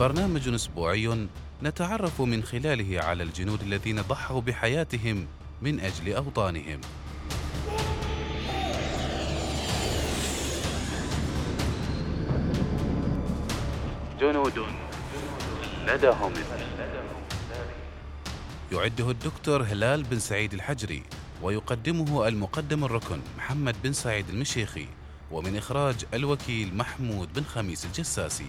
برنامج أسبوعي نتعرف من خلاله على الجنود الذين ضحوا بحياتهم من أجل أوطانهم. جنود لدهم. يعده الدكتور هلال بن سعيد الحجري ويقدمه المقدم الركن محمد بن سعيد المشيخي ومن إخراج الوكيل محمود بن خميس الجساسي.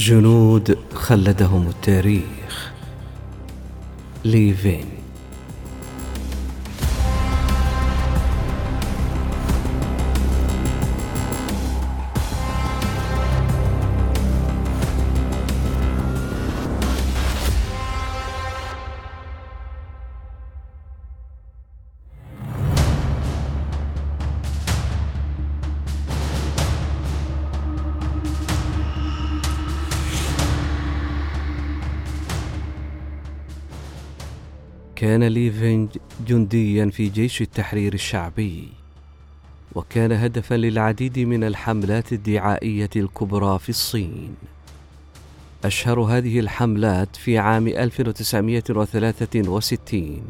جنود خلدهم التاريخ. ليفين كان ليفينج جنديا في جيش التحرير الشعبي وكان هدفا للعديد من الحملات الدعائية الكبرى في الصين. أشهر هذه الحملات في عام 1963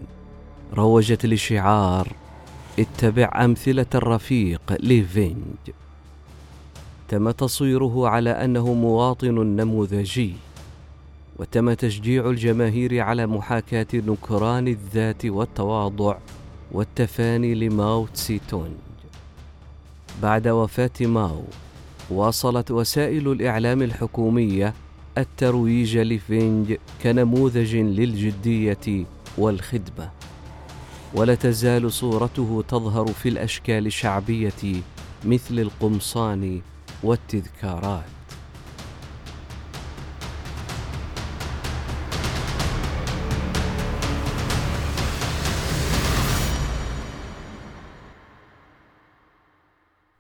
روجت لشعار اتبع أمثلة الرفيق ليفينج تم تصويره على أنه مواطن نموذجي. وتم تشجيع الجماهير على محاكاة نكران الذات والتواضع والتفاني لماو تسي تونج بعد وفاة ماو واصلت وسائل الإعلام الحكومية الترويج لفينج كنموذج للجدية والخدمة. ولا تزال صورته تظهر في الأشكال الشعبية مثل القمصان والتذكارات.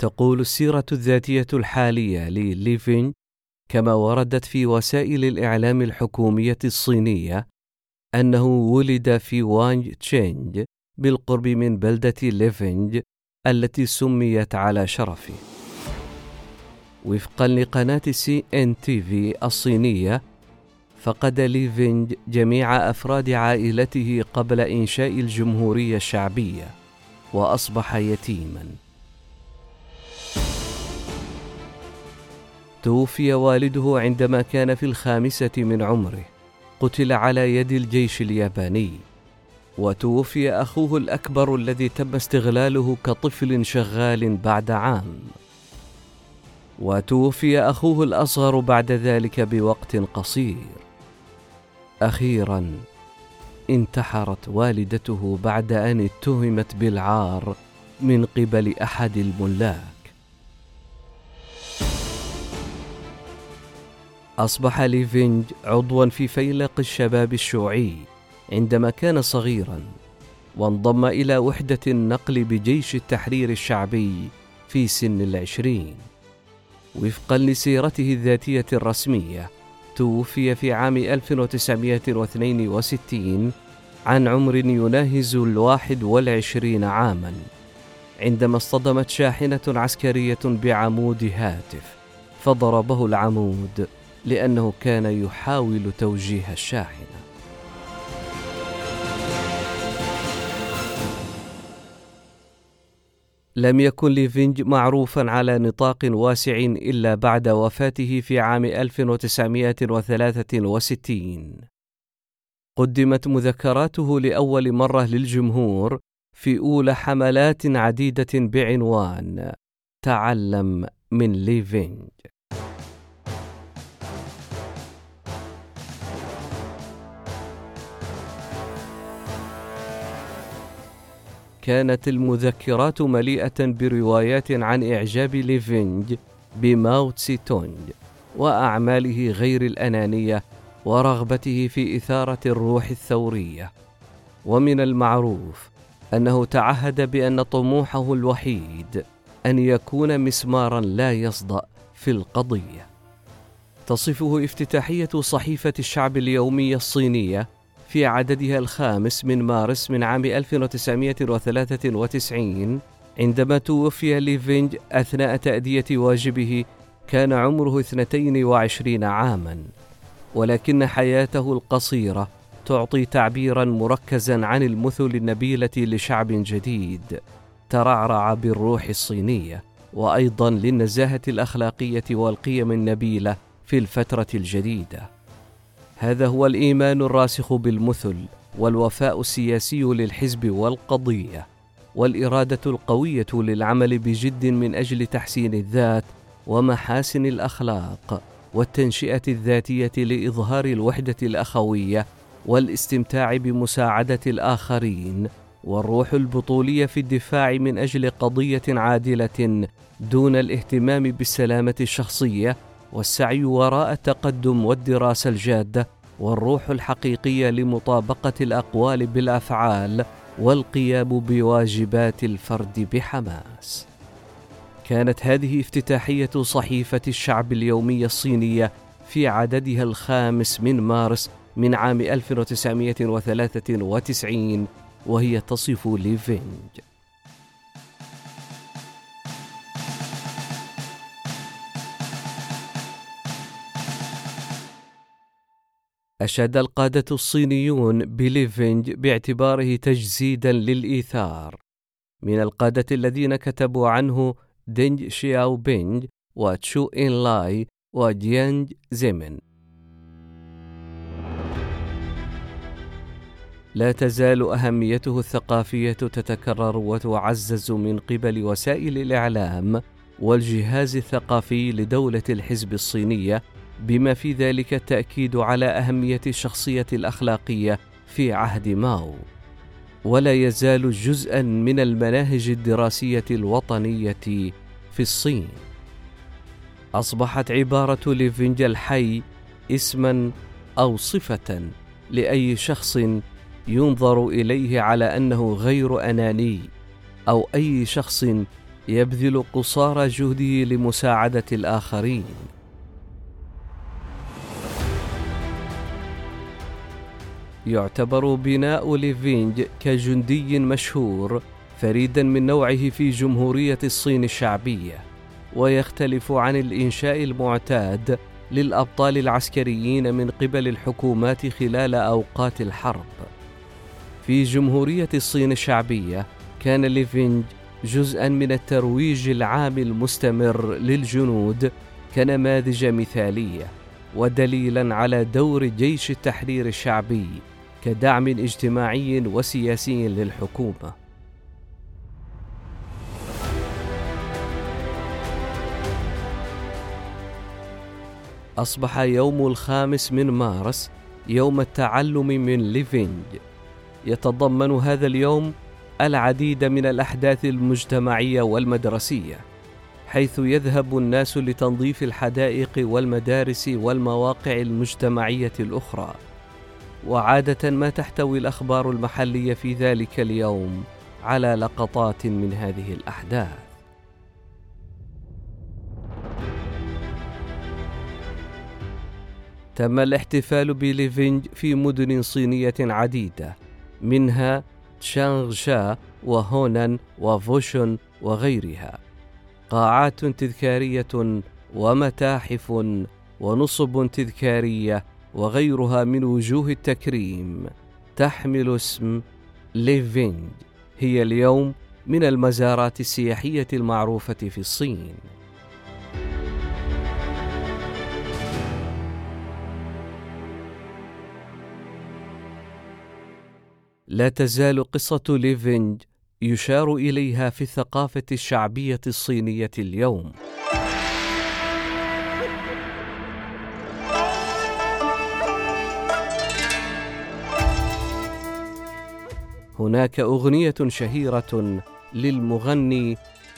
تقول السيرة الذاتية الحالية لليفين كما وردت في وسائل الإعلام الحكومية الصينية أنه ولد في وانج تشينج بالقرب من بلدة ليفينج التي سميت على شرفه. وفقا لقناة سي إن تي في الصينية فقد ليفينج جميع أفراد عائلته قبل إنشاء الجمهورية الشعبية وأصبح يتيماً. توفي والده عندما كان في الخامسة من عمره. قتل على يد الجيش الياباني. وتوفي أخوه الأكبر الذي تم استغلاله كطفل شغال بعد عام. وتوفي أخوه الأصغر بعد ذلك بوقت قصير. أخيرا انتحرت والدته بعد أن اتهمت بالعار من قبل أحد الملاك. أصبح ليفينج عضوا في فيلق الشباب الشيوعي عندما كان صغيرا وانضم إلى وحدة النقل بجيش التحرير الشعبي في سن العشرين. وفقا لسيرته الذاتية الرسمية توفي في عام 1962 عن عمر يناهز الواحد والعشرين عاما عندما اصطدمت شاحنة عسكرية بعمود هاتف فضربه العمود. لأنه كان يحاول توجيه الشاحنة. لم يكن ليفينج معروفا على نطاق واسع إلا بعد وفاته في عام 1963 قدمت مذكراته لأول مرة للجمهور في أولى حملات عديدة بعنوان تعلم من ليفينج كانت المذكرات مليئة بروايات عن إعجاب ليفينج بماو تسي تونج وأعماله غير الأنانية ورغبته في إثارة الروح الثورية. ومن المعروف أنه تعهد بأن طموحه الوحيد أن يكون مسمارا لا يصدأ في القضية. تصفه افتتاحية صحيفة الشعب اليومية الصينية في عددها الخامس من مارس من عام 1993 عندما توفي ليفينج أثناء تأدية واجبه كان عمره 22 عاما. ولكن حياته القصيرة تعطي تعبيرا مركزا عن المثل النبيلة لشعب جديد. ترعرع بالروح الصينية وأيضا للنزاهة الأخلاقية والقيم النبيلة في الفترة الجديدة. هذا هو الإيمان الراسخ بالمثل والوفاء السياسي للحزب والقضية والإرادة القوية للعمل بجد من أجل تحسين الذات ومحاسن الأخلاق والتنشئة الذاتية لإظهار الوحدة الأخوية والاستمتاع بمساعدة الآخرين والروح البطولية في الدفاع من أجل قضية عادلة دون الاهتمام بالسلامة الشخصية والسعي وراء التقدم والدراسة الجادة والروح الحقيقية لمطابقة الأقوال بالأفعال والقيام بواجبات الفرد بحماس. كانت هذه افتتاحية صحيفة الشعب اليومية الصينية في عددها الخامس من مارس من عام 1993 وهي تصف ليفينج. أشاد القادة الصينيون بليفينج باعتباره تجسيدا للإيثار. من القادة الذين كتبوا عنه دينج شياو بينج وتشو إن لاي وجيانج زيمن. لا تزال أهميته الثقافية تتكرر وتعزز من قبل وسائل الإعلام والجهاز الثقافي لدولة الحزب الصينية بما في ذلك التاكيد على أهمية الشخصية الأخلاقية في عهد ماو. ولا يزال جزءا من المناهج الدراسية الوطنية في الصين. أصبحت عبارة ليفينج الحي اسما أو صفة لأي شخص ينظر إليه على أنه غير أناني أو أي شخص يبذل قصارى جهده لمساعدة الآخرين. يعتبر بناء ليفينج كجندي مشهور فريدا من نوعه في جمهورية الصين الشعبية ويختلف عن الإنشاء المعتاد للأبطال العسكريين من قبل الحكومات خلال أوقات الحرب. في جمهورية الصين الشعبية كان ليفينج جزءا من الترويج العام المستمر للجنود كنماذج مثالية ودليلا على دور جيش التحرير الشعبي كدعم اجتماعي وسياسي للحكومة. أصبح يوم الخامس من مارس يوم التعلم من ليفينج. يتضمن هذا اليوم العديد من الأحداث المجتمعية والمدرسية حيث يذهب الناس لتنظيف الحدائق والمدارس والمواقع المجتمعية الأخرى. وعادة ما تحتوي الأخبار المحلية في ذلك اليوم على لقطات من هذه الأحداث. تم الاحتفال بليفينج في مدن صينية عديدة منها تشانغشا وهونان وفوشن وغيرها. قاعات تذكارية ومتاحف ونصب تذكارية وغيرها من وجوه التكريم. تحمل اسم ليفينج. هي اليوم من المزارات السياحية المعروفة في الصين. لا تزال قصة ليفينج يشار إليها في الثقافة الشعبية الصينية اليوم. هناك أغنية شهيرة للمغني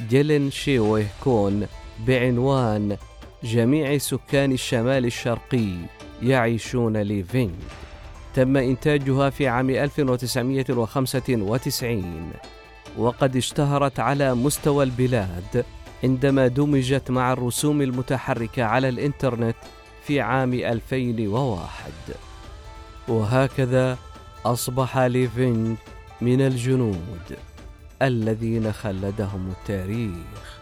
جيلين شيوه كون بعنوان جميع سكان الشمال الشرقي يعيشون ليفينج تم إنتاجها في عام 1995 وقد اشتهرت على مستوى البلاد عندما دمجت مع الرسوم المتحركة على الإنترنت في عام 2001 وهكذا أصبح ليفينج من الجنود الذين خلدهم التاريخ.